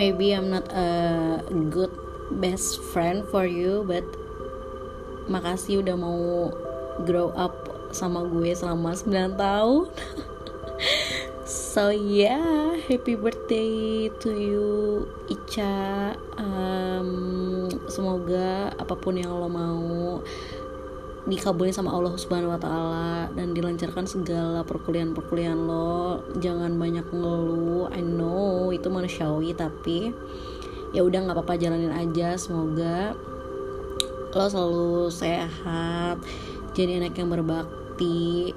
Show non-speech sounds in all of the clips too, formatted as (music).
maybe I'm not a good best friend for you but makasih udah mau grow up sama gue selama 9 tahun. (laughs) So yeah happy birthday to you Ica. Um, semoga apa pun yang lo mau dikabulin sama Allah Subhanahu wa taala dan dilancarkan segala perkuliahan-perkuliahan lo. Jangan banyak ngeluh. I know itu manusiawi tapi ya udah nggak apa-apa jalanin aja. Semoga lo selalu sehat, jadi anak yang berbakti.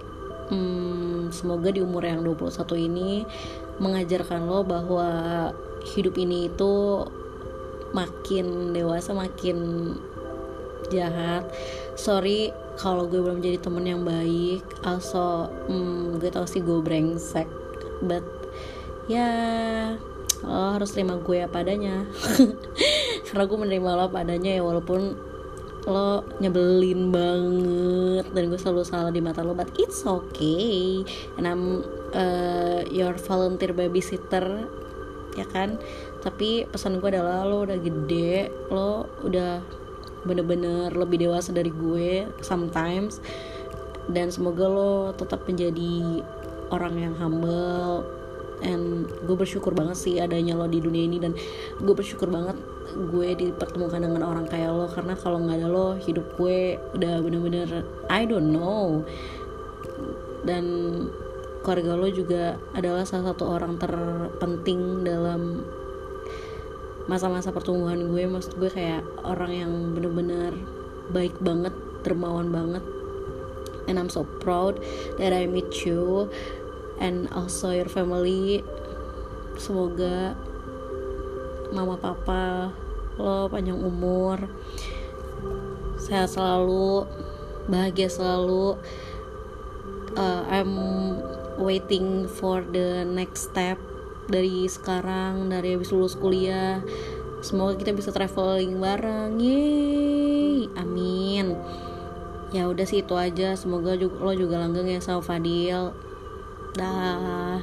Hmm, semoga di umur yang 21 ini mengajarkan lo bahwa hidup ini itu makin dewasa makin jahat. Sorry kalau gue belum jadi temen yang baik. Also hmm, gue tau sih gue brengsek. But ya lo harus terima gue apa adanya. (laughs) Karena gue menerima lo apa adanya ya walaupun lo nyebelin banget dan gue selalu salah di mata lo but it's okay. And I'm uh, your volunteer babysitter ya kan? Tapi pesan gue adalah lo udah gede lo udah bener-bener lebih dewasa dari gue sometimes. Dan semoga lo tetap menjadi orang yang humble. And gue bersyukur banget sih adanya lo di dunia ini. Dan gue bersyukur banget gue dipertemukan dengan orang kayak lo. Karena kalau nggak ada lo hidup gue udah bener-bener I don't know. Dan keluarga lo juga adalah salah satu orang terpenting dalam masa-masa pertumbuhan gue maksud gue kayak orang yang bener-bener baik banget dermawan banget. And I'm so proud that I meet you and also your family. Semoga mama papa lo panjang umur sehat selalu bahagia selalu. Uh, I'm waiting for the next step dari sekarang dari habis lulus kuliah. Semoga kita bisa traveling bareng. Yeay. Amin. Ya udah sih itu aja. Semoga lo juga langgeng ya sama Fadil. Dah